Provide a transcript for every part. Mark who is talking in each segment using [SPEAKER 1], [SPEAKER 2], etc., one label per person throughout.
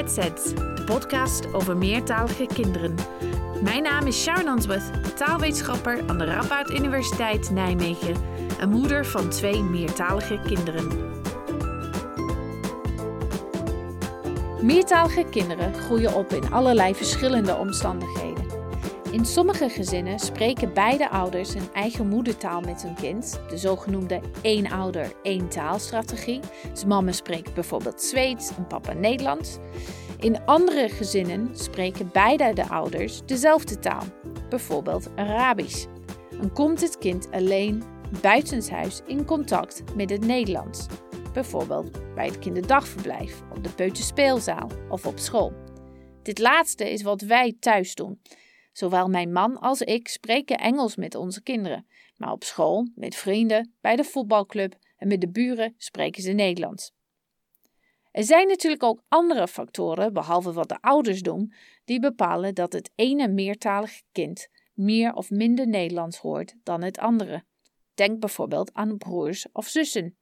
[SPEAKER 1] De podcast over meertalige kinderen. Mijn naam is Sharon Answorth, taalwetenschapper aan de Radboud Universiteit Nijmegen en moeder van twee meertalige kinderen. Meertalige kinderen groeien op in allerlei verschillende omstandigheden. In sommige gezinnen spreken beide ouders een eigen moedertaal met hun kind, de zogenoemde één ouder, één taalstrategie. Dus mama spreekt bijvoorbeeld Zweeds en papa Nederlands. In andere gezinnen spreken beide de ouders dezelfde taal, bijvoorbeeld Arabisch. En komt het kind alleen buitenshuis in contact met het Nederlands, bijvoorbeeld bij het kinderdagverblijf, op de peuterspeelzaal of op school. Dit laatste is wat wij thuis doen. Zowel mijn man als ik spreken Engels met onze kinderen, maar op school, met vrienden, bij de voetbalclub en met de buren spreken ze Nederlands. Er zijn natuurlijk ook andere factoren, behalve wat de ouders doen, die bepalen dat het ene meertalige kind meer of minder Nederlands hoort dan het andere. Denk bijvoorbeeld aan broers of zussen.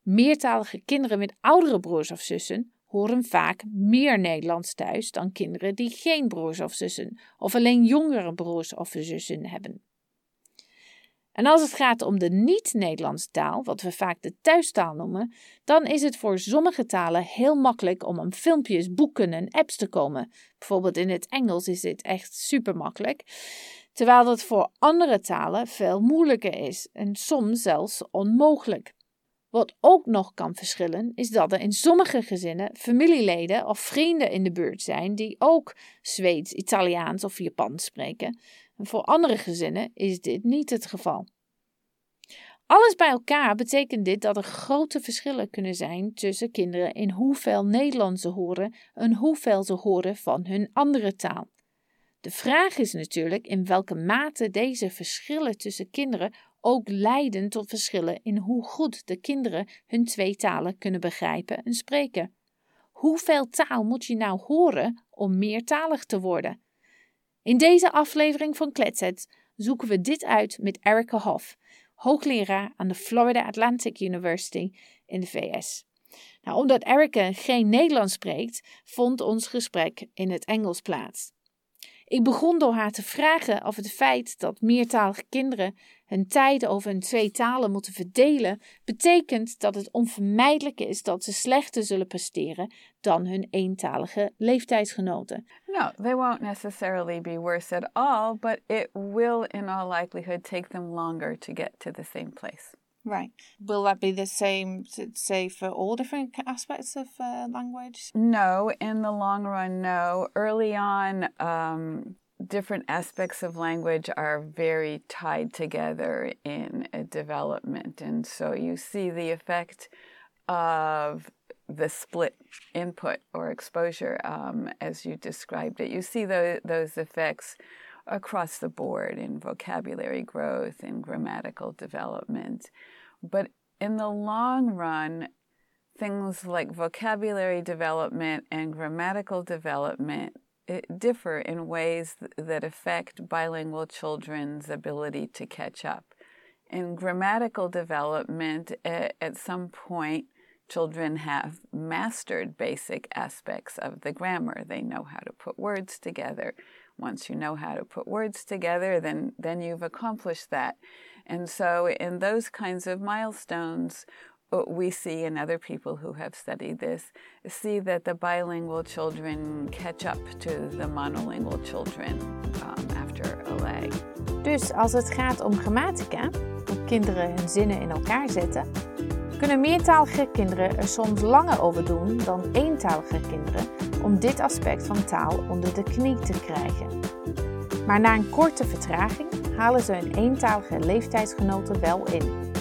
[SPEAKER 1] Meertalige kinderen met oudere broers of zussen horen vaak meer Nederlands thuis dan kinderen die geen broers of zussen of alleen jongere broers of zussen hebben. En als het gaat om de niet-Nederlandse taal, wat we vaak de thuistaal noemen, dan is het voor sommige talen heel makkelijk om aan filmpjes, boeken en apps te komen. Bijvoorbeeld in het Engels is dit echt super makkelijk. Terwijl dat voor andere talen veel moeilijker is en soms zelfs onmogelijk. Wat ook nog kan verschillen, is dat er in sommige gezinnen familieleden of vrienden in de buurt zijn die ook Zweeds, Italiaans of Japans spreken. En voor andere gezinnen is dit niet het geval. Alles bij elkaar betekent dit dat er grote verschillen kunnen zijn tussen kinderen in hoeveel Nederlands ze horen en hoeveel ze horen van hun andere taal. De vraag is natuurlijk in welke mate deze verschillen tussen kinderen ook leiden tot verschillen in hoe goed de kinderen hun twee talen kunnen begrijpen en spreken. Hoeveel taal moet je nou horen om meertalig te worden? In deze aflevering van Kletsets zoeken we dit uit met Erica Hoff, hoogleraar aan de Florida Atlantic University in de VS. Nou, omdat Erica geen Nederlands spreekt, vond ons gesprek in het Engels plaats. Ik begon door haar te vragen of het feit dat meertalige kinderen hun tijd over hun twee talen moeten verdelen, betekent dat het onvermijdelijk is dat ze slechter zullen presteren dan hun eentalige leeftijdsgenoten.
[SPEAKER 2] No, they won't necessarily be worse at all, but it will in all likelihood take them longer to get to the same place.
[SPEAKER 3] Right. Will that be the same, say, for all different aspects of uh, language?
[SPEAKER 2] No, in the long run, no. Early on, um, different aspects of language are very tied together in a development. And so you see the effect of the split input or exposure um, as you described it. You see the, those effects across the board in vocabulary growth and grammatical development. But in the long run, things like vocabulary development and grammatical development differ in ways that affect bilingual children's ability to catch up. In grammatical development, at some point, children have mastered basic aspects of the grammar. They know how to put words together. Once you know how to put words together, then, then you've accomplished that. And so, in those kinds of milestones, we see, and other people who have studied this, see that the bilingual children catch up to the monolingual children um, after a lag.
[SPEAKER 1] Dus als het gaat om grammatica, hoe kinderen hun zinnen in elkaar zetten, kunnen meertalige kinderen er soms langer over doen dan eentalige kinderen om dit aspect van taal onder de knie te krijgen. Maar na een korte vertraging halen ze hun eentalige leeftijdsgenoten wel in.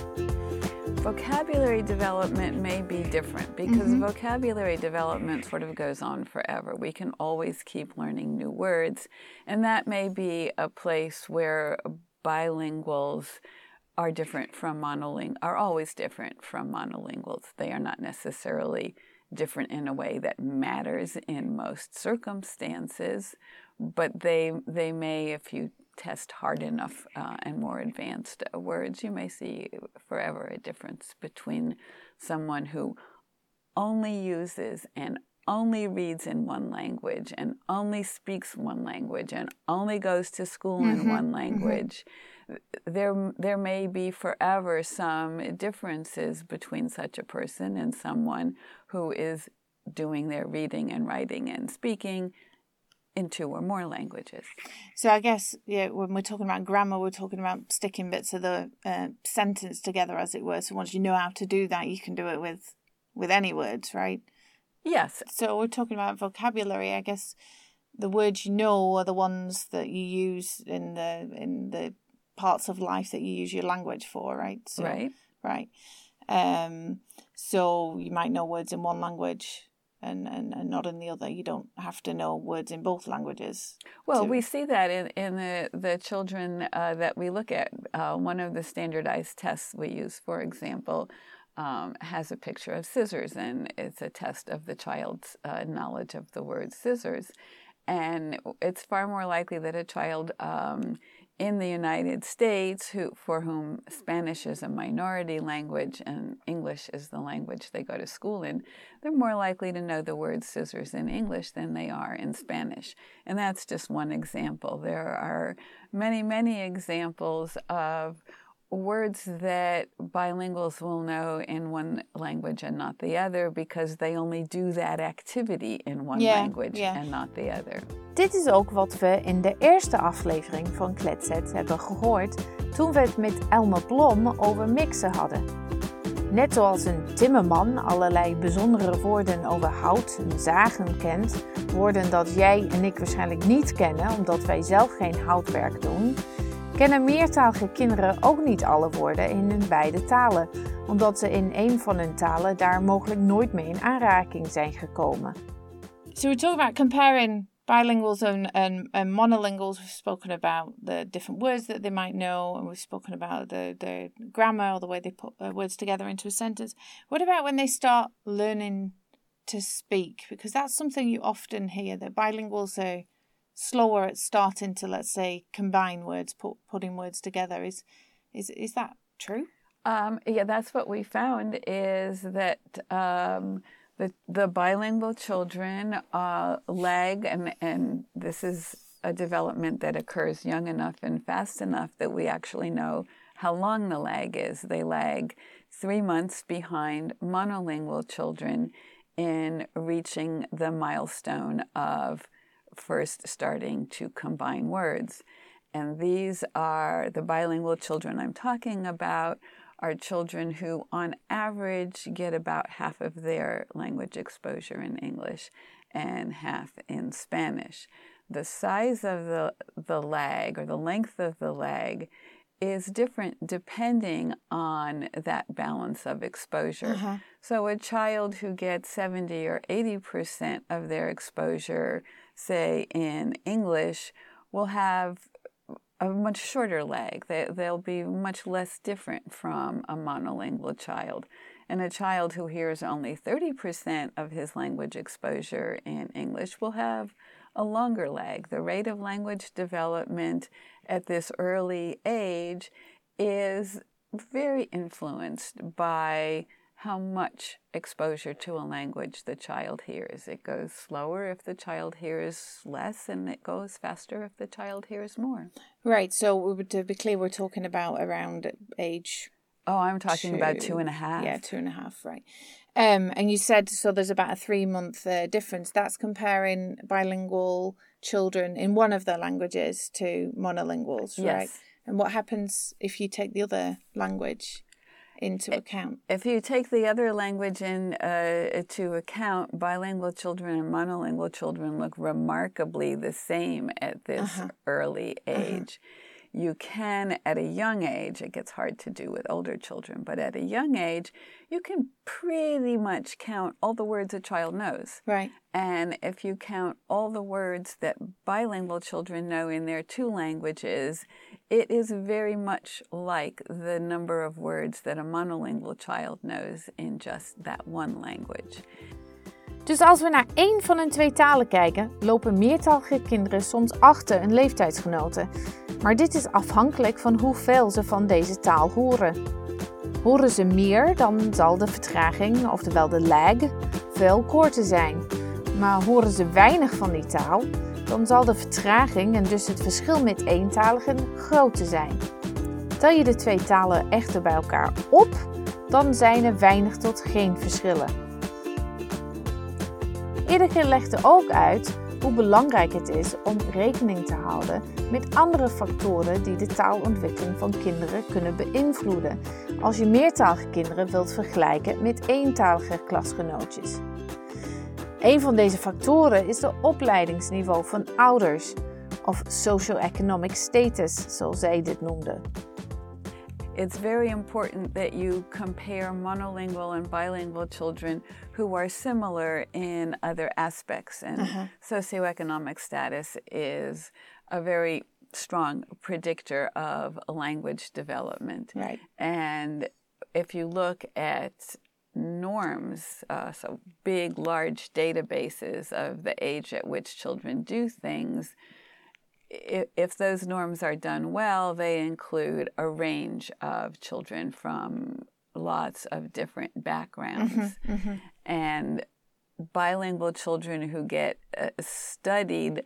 [SPEAKER 2] Vocabulary development may be different because mm-hmm. vocabulary development sort of goes on forever. We can always keep learning new words, and that may be a place where bilinguals are different from monolinguals, are always different from monolinguals. They are not necessarily different in a way that matters in most circumstances, but they they may, if you test hard enough uh, and more advanced words, you may see forever a difference between someone who only uses and only reads in one language and only speaks one language and only goes to school mm-hmm. in one mm-hmm. language. Mm-hmm. There, there may be forever some differences between such a person and someone who is doing their reading and writing and speaking in two or more languages.
[SPEAKER 3] So I guess yeah, when we're talking about grammar, we're talking about sticking bits of the uh, sentence together, as it were. So once you know how to do that, you can do it with with any words, right?
[SPEAKER 2] Yes.
[SPEAKER 3] So we're talking about vocabulary. I guess the words you know are the ones that you use in the in the parts of life that you use your language for, right?
[SPEAKER 2] So, right.
[SPEAKER 3] Right. Um. So you might know words in one language and, and, and not in the other. You don't have to know words in both languages.
[SPEAKER 2] Well, to... we see that in, in the, the children uh, that we look at. Uh, one of the standardized tests we use, for example, um, has a picture of scissors, and it's a test of the child's uh, knowledge of the word scissors. And it's far more likely that a child um, in the United States who, for whom Spanish is a minority language and English is the language they go to school in, they're more likely to know the word scissors in English than they are in Spanish. And that's just one example. There are many, many examples of words that bilinguals will know in one language and not the other because they only do that activity in one yeah, language yeah. and not the other.
[SPEAKER 1] Dit is ook wat we in de eerste aflevering van Kletset hebben gehoord toen we het met Elme Blom over mixen hadden. Net zoals een timmerman allerlei bijzondere woorden over hout en zagen kent, woorden dat jij en ik waarschijnlijk niet kennen omdat wij zelf geen houtwerk doen, kennen meertalige kinderen ook niet alle woorden in hun beide talen, omdat ze in een van hun talen daar mogelijk nooit mee in aanraking zijn gekomen.
[SPEAKER 3] So we talk about comparing bilinguals and, and, monolinguals. We've spoken about the different words that they might know, and we've spoken about the, the grammar or the way they put uh, words together into a sentence. What about when they start learning to speak? Because that's something you often hear that bilinguals are slower at starting to let's say combine words, put, putting words together. Is is is that true?
[SPEAKER 2] Um, yeah, that's what we found is that um, the the bilingual children uh, lag, and and this is a development that occurs young enough and fast enough that we actually know how long the lag is. They lag three months behind monolingual children in reaching the milestone of first starting to combine words. And these are the bilingual children I'm talking about are children who, on average, get about half of their language exposure in English and half in Spanish. The size of the, the lag or the length of the lag is different depending on that balance of exposure. Uh-huh. So, a child who gets 70 or 80% of their exposure say in English, will have a much shorter lag. They, they'll be much less different from a monolingual child. And a child who hears only 30% of his language exposure in English will have a longer lag. The rate of language development at this early age is very influenced by how much exposure to a language the child hears. It goes slower if the child hears less, and it goes faster if the child hears more.
[SPEAKER 3] Right. So, to be clear, we're talking about around age.
[SPEAKER 2] Oh, I'm talking two, about two and a half.
[SPEAKER 3] Yeah, two and a half, right. Um, and you said so there's about a three month uh, difference. That's comparing bilingual children in one of their languages to monolinguals, yes. right? And what happens if you take the other language? Into account.
[SPEAKER 2] If you take the other language into uh, account, bilingual children and monolingual children look remarkably the same at this uh-huh. early uh-huh. age. Uh-huh. You can, at a young age, it gets hard to do with older children, but at a young age, you can pretty much count all the words a child knows.
[SPEAKER 3] Right.
[SPEAKER 2] And if you count all the words that bilingual children know in their two languages, it is very much like the number of words that a monolingual child knows in just that one language.
[SPEAKER 1] Dus als we naar één van hun twee talen kijken, lopen meertalige kinderen soms achter hun leeftijdsgenoten. Maar dit is afhankelijk van hoeveel ze van deze taal horen. Horen ze meer, dan zal de vertraging, oftewel de lag, veel korter zijn. Maar horen ze weinig van die taal, dan zal de vertraging en dus het verschil met eentaligen groter zijn. Tel je de twee talen echter bij elkaar op, dan zijn er weinig tot geen verschillen. Iedereen legde ook uit hoe belangrijk het is om rekening te houden met andere factoren die de taalontwikkeling van kinderen kunnen beïnvloeden als je meertalige kinderen wilt vergelijken met eentalige klasgenootjes. Een van deze factoren is de opleidingsniveau van ouders, of socio-economic status, zoals zij dit noemden.
[SPEAKER 2] It's very important that you compare monolingual and bilingual children who are similar in other aspects. And uh-huh. socioeconomic status is a very strong predictor of language development.
[SPEAKER 1] Right.
[SPEAKER 2] And if you look at norms, uh, so big, large databases of the age at which children do things, if, if those norms are done well, they include a range of children from lots of different backgrounds. Mm-hmm, mm-hmm. And bilingual children who get uh, studied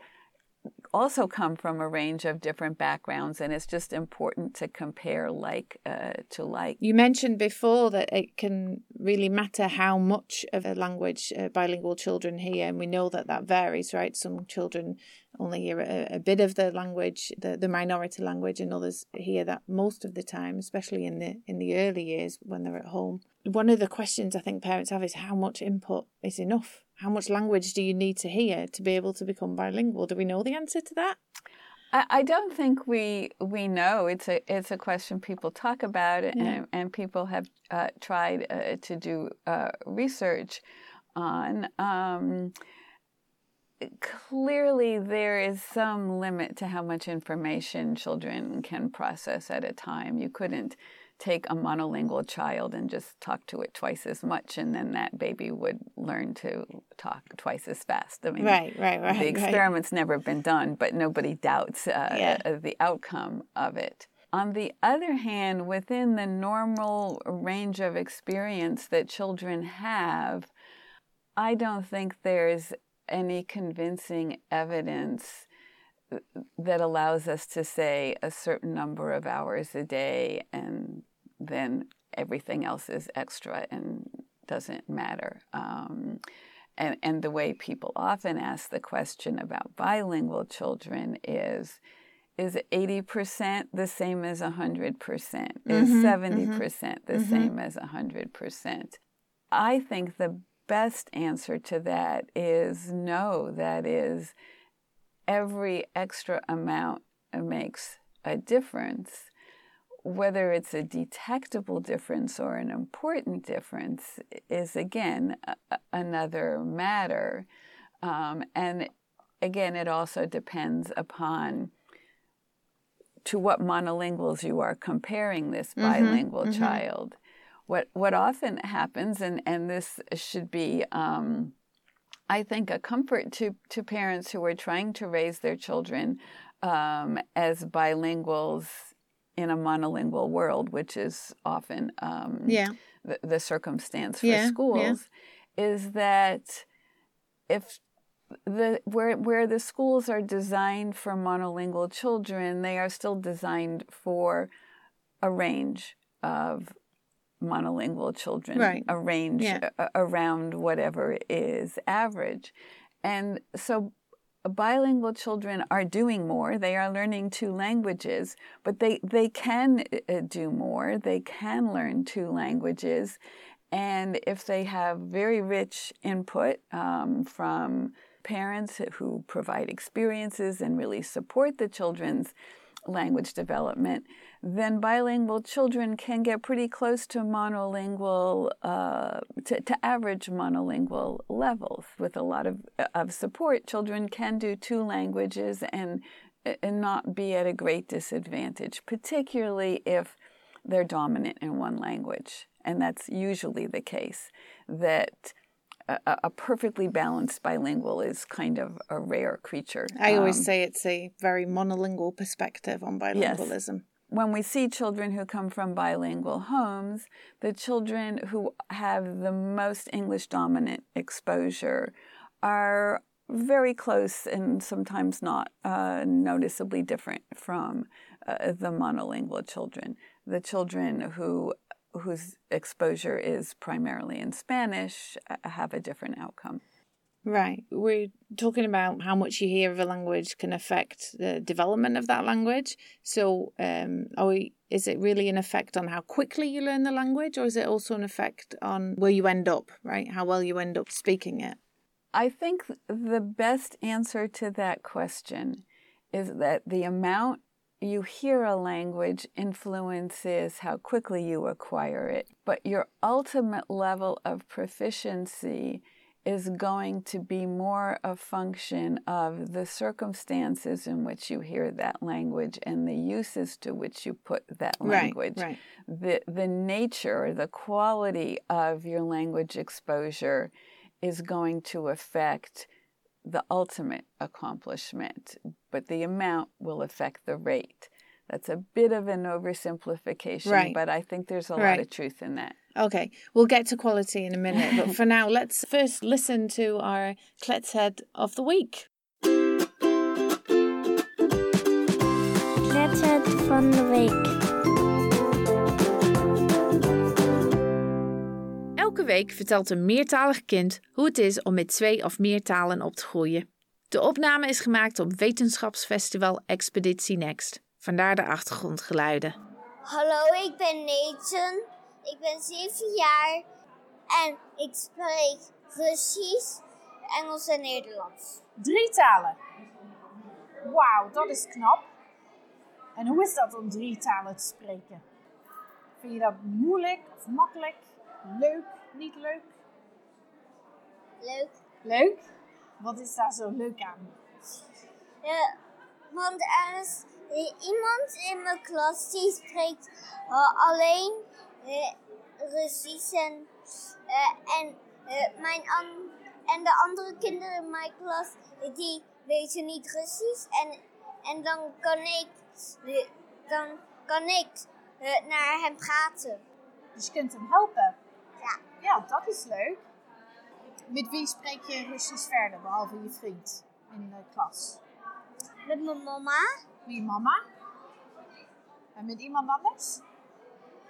[SPEAKER 2] also come from a range of different backgrounds, and it's just important to compare like uh, to like.
[SPEAKER 3] You mentioned before that it can really matter how much of a language uh, bilingual children hear, and we know that that varies, right? Some children only hear a, a, bit of the language, the, the minority language, and others hear that most of the time, especially in the in the early years when they're at home. One of the questions I think parents have is how much input is enough how much language do you need to hear to be able to become bilingual? Do we know the answer to that?
[SPEAKER 2] I, I don't think we we know. It's a it's a question people talk about, yeah. and, and people have uh, tried uh, to do uh, research on. Um, clearly, there is some limit to how much information children can process at a time. You couldn't take a monolingual child and just talk to it twice as much, and then that baby would learn to talk twice as fast.
[SPEAKER 3] I mean, right, right, right.
[SPEAKER 2] The experiment's right. never been done, but nobody doubts uh, yeah. the outcome of it. On the other hand, within the normal range of experience that children have, I don't think there's any convincing evidence that allows us to say a certain number of hours a day and then everything else is extra and doesn't matter. Um, and, and the way people often ask the question about bilingual children is is 80% the same as 100%? Mm-hmm, is 70% mm-hmm, the mm-hmm. same as 100%? I think the best answer to that is no, that is every extra amount makes a difference. Whether it's a detectable difference or an important difference is again a, another matter. Um, and again, it also depends upon to what monolinguals you are comparing this mm-hmm, bilingual mm-hmm, child. Mm-hmm. What what often happens, and, and this should be um, I think, a comfort to, to parents who are trying to raise their children um, as bilinguals in a monolingual world, which is often um, yeah. the, the, circumstance for yeah, schools, yeah. is that if the where where the schools are designed for monolingual children, they are still designed for a range of monolingual children
[SPEAKER 3] right.
[SPEAKER 2] yeah. a- around whatever is average. And so bilingual children are doing more. They are learning two languages, but they, they can uh, do more. They can learn two languages. And if they have very rich input um, from parents who provide experiences and really support the children's language development, then bilingual children can get pretty close to monolingual, uh, to, to, average monolingual levels. With a lot of, of support, children can do two languages and, and not be at a great disadvantage, particularly if they're dominant in one language. And that's usually the case, that a, a, perfectly balanced bilingual is kind of a rare creature.
[SPEAKER 3] I always um, say it's a very monolingual perspective on bilingualism. Yes.
[SPEAKER 2] When we see children who come from bilingual homes, the children who have the most English dominant exposure are very close and sometimes not uh, noticeably different from uh, the monolingual children. The children who whose exposure is primarily in Spanish uh, have a different outcome.
[SPEAKER 1] Right. We're talking about how much you hear of a language can affect the development of that language. So, um, are we, is it really an effect on how quickly you learn the language, or is it also an effect on where you end up, right? How well you end up speaking it?
[SPEAKER 2] I think the best answer to that question is that the amount you hear a language influences how quickly you acquire it, but your ultimate level of proficiency is going to be more a function of the circumstances in which you hear that language and the uses to which you put that language.
[SPEAKER 1] Right, right.
[SPEAKER 2] The, the nature, or the quality of your language exposure is going to affect the ultimate accomplishment, but the amount will affect the rate. That's a bit of an oversimplification,
[SPEAKER 1] right.
[SPEAKER 2] but I think there's a
[SPEAKER 1] right.
[SPEAKER 2] lot of truth in that.
[SPEAKER 1] Okay, we'll get to quality in a minute, but for now, let's first listen to our Kletshead of the week.
[SPEAKER 4] Kletshead van de week.
[SPEAKER 5] Elke week vertelt een meertalig kind hoe het is om met twee of meer talen op te groeien. De opname is gemaakt op wetenschapsfestival Expeditie Next. Vandaar de achtergrondgeluiden.
[SPEAKER 6] Hallo, ik ben Nathan. Ik ben 7 jaar en ik spreek Russisch, Engels en Nederlands.
[SPEAKER 1] Drie talen. Wauw, dat is knap. En hoe is dat om drie talen te spreken? Vind je dat moeilijk of makkelijk? Leuk, niet leuk?
[SPEAKER 6] Leuk.
[SPEAKER 1] Leuk? Wat is daar zo leuk aan?
[SPEAKER 6] Ja, want er is eh, iemand in mijn klas die spreekt eh, alleen eh, Russisch en, eh, en, eh, mijn an- en de andere kinderen in mijn klas die weten niet Russisch en, en dan kan ik, dan kan ik naar hem praten.
[SPEAKER 1] Dus je kunt hem helpen.
[SPEAKER 6] Ja.
[SPEAKER 1] Ja, dat is leuk. Met wie spreek je Russisch verder, behalve je vriend in de klas?
[SPEAKER 6] Met mijn mama
[SPEAKER 1] Je mama? En met iemand anders?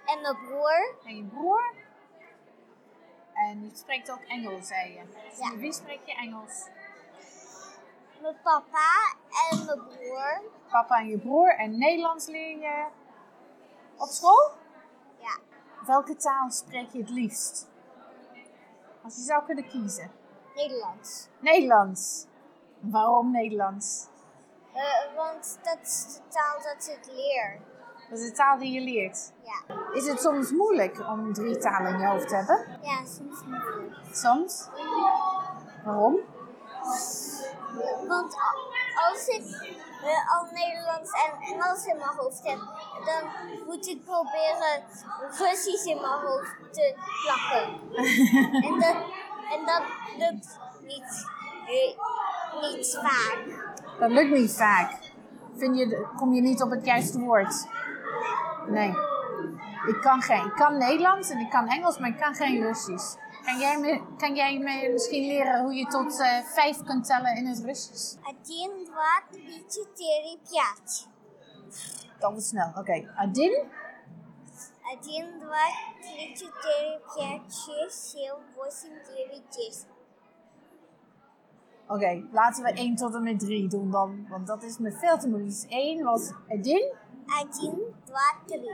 [SPEAKER 6] en mijn broer.
[SPEAKER 1] En je broer? En je spreekt ook Engels, zei je.
[SPEAKER 6] Ja.
[SPEAKER 1] Met wie spreek je Engels?
[SPEAKER 6] Mijn papa en mijn broer.
[SPEAKER 1] Papa en je broer. En Nederlands leer je op school?
[SPEAKER 6] Ja.
[SPEAKER 1] Welke taal spreek je het liefst? Als je zou kunnen kiezen.
[SPEAKER 6] Nederlands.
[SPEAKER 1] Nederlands. Waarom Nederlands?
[SPEAKER 6] Eh, want dat is de taal dat ik leer.
[SPEAKER 1] Dat is de taal die je leert.
[SPEAKER 6] Ja.
[SPEAKER 1] Is het soms moeilijk om drie talen in je hoofd te hebben?
[SPEAKER 6] Ja, soms moeilijk.
[SPEAKER 1] Soms. Waarom?
[SPEAKER 6] Want als ik eh, al Nederlands en Engels in mijn hoofd heb, dan moet ik proberen Russisch in mijn hoofd te plakken. en dat, en dat lukt niet, eh, niet vaak.
[SPEAKER 1] Dat lukt niet vaak. Vind je, kom je niet op het juiste woord? Nee. Ik kan geen. Ik kan Nederlands en ik kan Engels, maar ik kan geen Russisch. Kan jij me, kan jij me misschien leren hoe je tot uh, vijf kunt tellen in het Russisch?
[SPEAKER 6] 1, 2, 3, 4, 5.
[SPEAKER 1] Dat was snel, oké. Okay.
[SPEAKER 6] 1, 1, 2, 3, 4, 5, 6, 7, 8, 9, 10.
[SPEAKER 1] Oké, laten we 1 tot en met 3 doen dan, want dat is me veel te moeilijk. Dus 1 was Adin,
[SPEAKER 6] Один, два, три.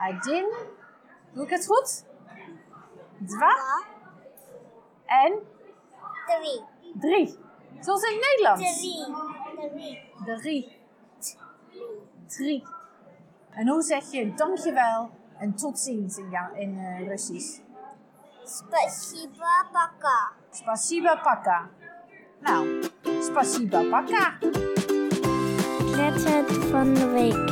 [SPEAKER 1] Adin. Doe ik het goed? 2
[SPEAKER 6] Два,
[SPEAKER 1] en
[SPEAKER 6] три.
[SPEAKER 1] 3. Zoals in het Nederlands.
[SPEAKER 6] Три. Три.
[SPEAKER 1] 3. 3. En hoe zeg je dankjewel en tot ziens in, jou, in eh, Russisch?
[SPEAKER 6] Спасибо, пока.
[SPEAKER 1] Spasiba paka. Nou, spasiba paka.
[SPEAKER 4] Kletshead van de week.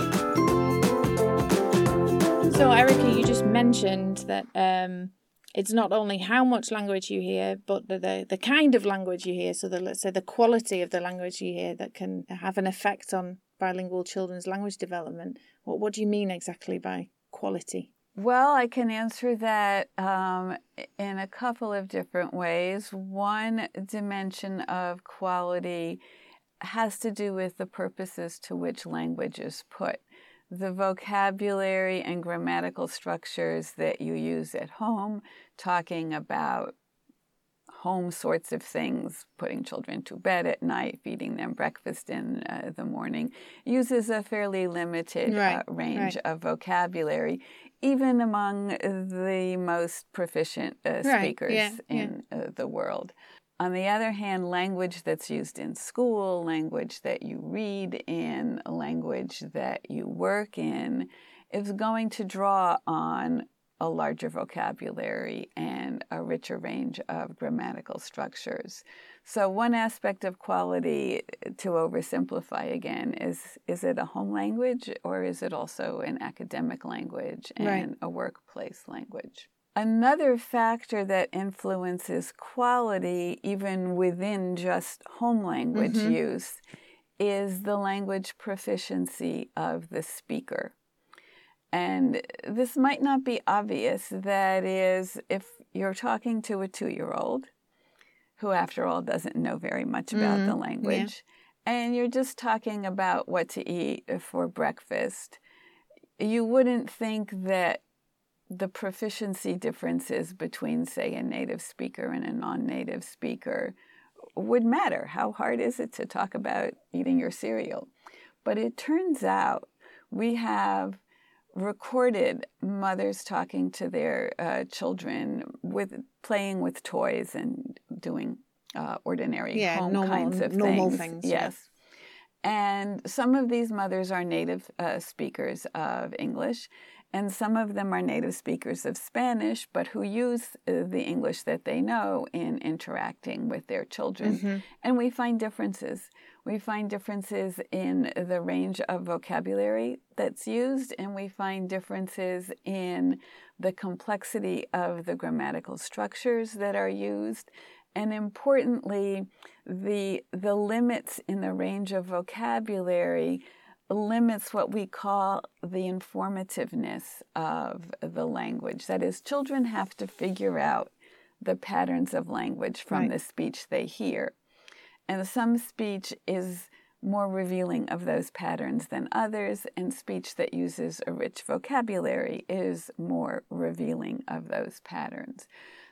[SPEAKER 5] So, Erica, you just mentioned that um, it's not only how much language you hear, but the, the, the kind of language you hear. So, the, let's say the quality of the language you hear that can have an effect on bilingual children's language development. What, what do you mean exactly by quality?
[SPEAKER 2] Well, I can answer that um, in a couple of different ways. One dimension of quality has to do with the purposes to which language is put. The vocabulary and grammatical structures that you use at home, talking about home sorts of things, putting children to bed at night, feeding them breakfast in uh, the morning, uses a fairly limited right, uh, range right. of vocabulary, even among the most proficient uh, speakers right, yeah, in yeah. Uh, the world. On the other hand, language that's used in school, language that you read in, language that you work in, is going to draw on a larger vocabulary and a richer range of grammatical structures. So, one aspect of quality, to oversimplify again, is is it a home language or is it also an academic language and right. a workplace language? Another factor that influences quality, even within just home language mm-hmm. use, is the language proficiency of the speaker. And this might not be obvious. That is, if you're talking to a two year old, who, after all, doesn't know very much about mm-hmm. the language, yeah. and you're just talking about what to eat for breakfast, you wouldn't think that the proficiency differences between, say, a native speaker and a non native speaker would matter. How hard is it to talk about eating your cereal? But it turns out we have recorded mothers talking to their uh, children with playing with toys and doing uh, ordinary yeah, home normal, kinds of
[SPEAKER 3] normal
[SPEAKER 2] things.
[SPEAKER 3] things
[SPEAKER 2] yes. Yeah. And some of these mothers are native uh, speakers of English, and some of them are native speakers of Spanish, but who use uh, the English that they know in interacting with their children. Mm-hmm. And we find differences. We find differences in the range of vocabulary that's used, and we find differences in the complexity of the grammatical structures that are used. And importantly, the, the limits in the range of vocabulary limits what we call the informativeness of the language. That is, children have to figure out the patterns of language from right. the speech they hear. And some speech is more revealing of those patterns than others, and speech that uses a rich vocabulary is more revealing of those patterns.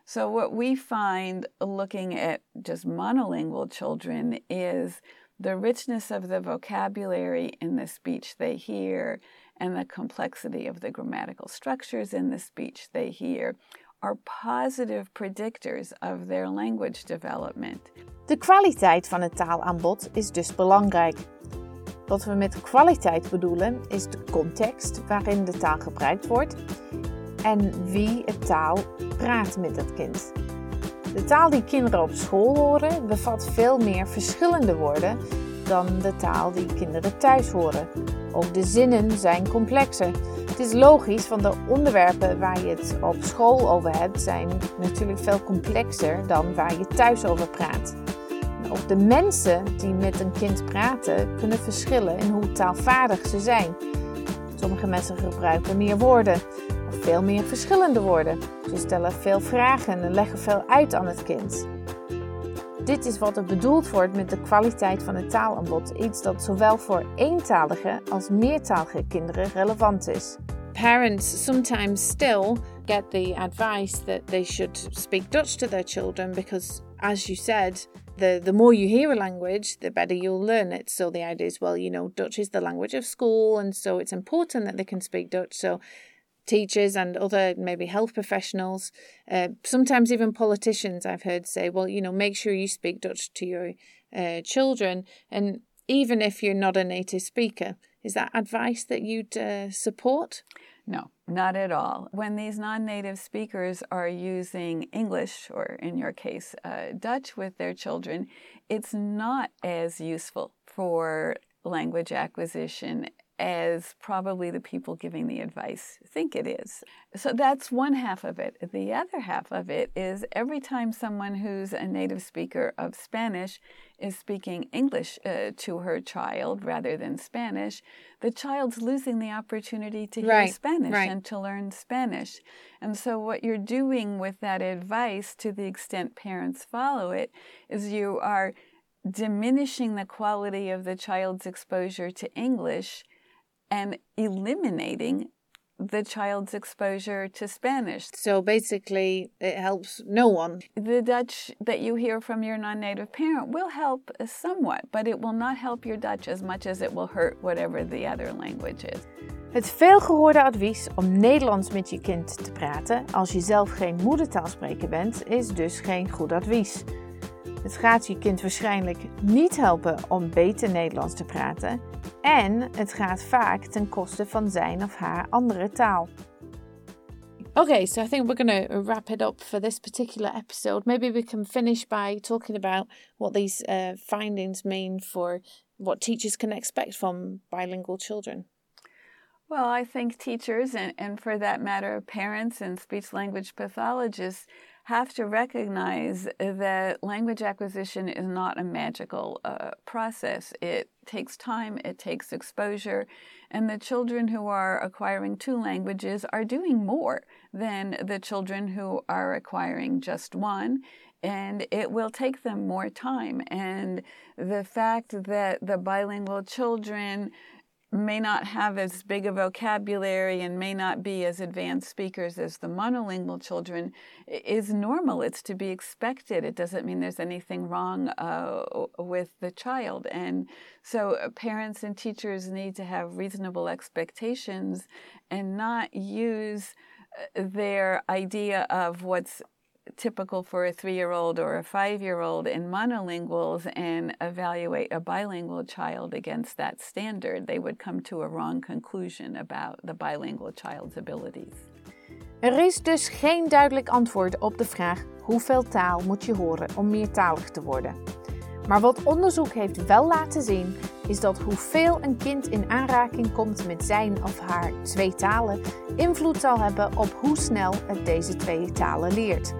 [SPEAKER 2] So, what we find looking at just monolingual children is the richness of the vocabulary in the speech they hear and the complexity of the grammatical structures in the speech they hear are positive predictors of their language development.
[SPEAKER 1] De kwaliteit van het taalaanbod is dus belangrijk. Wat we met kwaliteit bedoelen is de context waarin de taal gebruikt wordt en wie het taal praat met het kind. De taal die kinderen op school horen bevat veel meer verschillende woorden dan de taal die kinderen thuis horen. Ook de zinnen zijn complexer. Het is logisch, want de onderwerpen waar je het op school over hebt zijn natuurlijk veel complexer dan waar je thuis over praat. ook de mensen die met een kind praten kunnen verschillen in hoe taalvaardig ze zijn. Sommige mensen gebruiken meer woorden veel meer verschillende woorden. Ze stellen veel vragen en leggen veel uit aan het kind. Dit is wat er bedoeld wordt met de kwaliteit van het taalaanbod, iets dat zowel voor eentalige als meertalige kinderen relevant is.
[SPEAKER 3] Parents sometimes still get the advice that they should speak Dutch to their children because, as you said, the, the more you hear a language, the better you'll learn it. So the idea is, well, you know, Dutch is the language of school, and so it's important that they can speak Dutch. So teachers and other maybe health professionals, uh, sometimes even politicians, I've heard say, well, you know, make sure you speak Dutch to your uh, children, and even if you're not a native speaker, is that advice that you'd uh, support?
[SPEAKER 2] No, not at all. When these non native speakers are using English, or in your case, uh, Dutch, with their children, it's not as useful for language acquisition as probably the people giving the advice think it is. So that's one half of it. The other half of it is every time someone who's a native speaker of Spanish is speaking English uh, to her child rather than Spanish, the child's losing the opportunity to hear
[SPEAKER 1] Right,
[SPEAKER 2] Spanish
[SPEAKER 1] right.
[SPEAKER 2] and to learn Spanish. And so, what you're doing with that advice, to the extent parents follow it, is you are diminishing the quality of the child's exposure to English and eliminating the child's exposure to Spanish.
[SPEAKER 1] So basically, it helps no one.
[SPEAKER 2] The Dutch that you hear from your non native parent will help somewhat, but it will not help your Dutch as much as it will hurt whatever the other language is.
[SPEAKER 1] Het veelgehoorde advies om Nederlands met je kind te praten als je zelf geen moedertaalspreker bent, is dus geen goed advies. Het gaat je kind waarschijnlijk niet helpen om beter Nederlands te praten en het gaat vaak ten koste van zijn of haar andere taal. Okay, so I think we're going to wrap it up for this particular episode. Maybe we can finish by talking about what these uh, findings mean for what teachers can expect from bilingual children.
[SPEAKER 2] Well, I think teachers, and, and for that matter, parents and speech language pathologists, have to recognize that language acquisition is not a magical uh, process. It takes time, it takes exposure, and the children who are acquiring two languages are doing more than the children who are acquiring just one. And it will take them more time. And the fact that the bilingual children may not have as big a vocabulary and may not be as advanced speakers as the monolingual children is normal. It's to be expected. It doesn't mean there's anything wrong uh, with the child. And so uh, parents and teachers need to have reasonable expectations and not use uh, their idea of what's typical for a three year old or a five year old in monolinguals and evaluate a bilingual child against that standard, they would come to a wrong conclusion about the bilingual child's abilities.
[SPEAKER 1] Er is dus geen duidelijk antwoord op de vraag hoeveel taal moet je horen om meertalig te worden. Maar wat onderzoek heeft wel laten zien, is dat hoeveel een kind in aanraking komt met zijn of haar twee talen, invloed zal hebben op hoe snel het deze twee talen leert.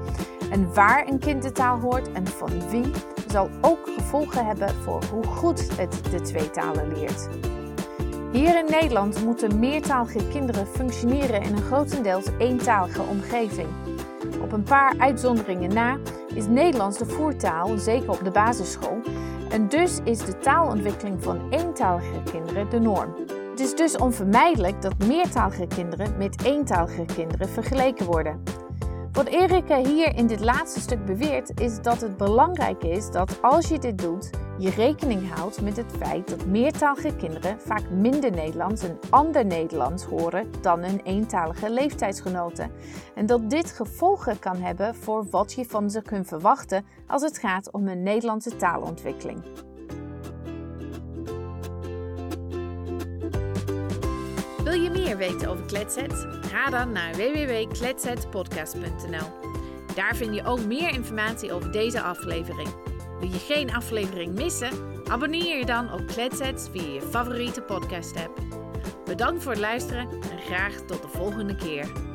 [SPEAKER 1] En waar een kind de taal hoort en van wie, zal ook gevolgen hebben voor hoe goed het de twee talen leert. Hier in Nederland moeten meertalige kinderen functioneren in een grotendeels eentalige omgeving. Op een paar uitzonderingen na is Nederlands de voertaal, zeker op de basisschool. En dus is de taalontwikkeling van eentalige kinderen de norm. Het is dus onvermijdelijk dat meertalige kinderen met eentalige kinderen vergeleken worden. Wat Erika hier in dit laatste stuk beweert, is dat het belangrijk is dat als je dit doet, je rekening houdt met het feit dat meertalige kinderen vaak minder Nederlands en ander Nederlands horen dan hun eentalige leeftijdsgenoten. En dat dit gevolgen kan hebben voor wat je van ze kunt verwachten als het gaat om een Nederlandse taalontwikkeling.
[SPEAKER 7] Wil je meer weten over Kletset? Ga dan naar www.kletsetpodcast.nl. Daar vind je ook meer informatie over deze aflevering. Wil je geen aflevering missen? Abonneer je dan op Kletset via je favoriete podcast app. Bedankt voor het luisteren en graag tot de volgende keer.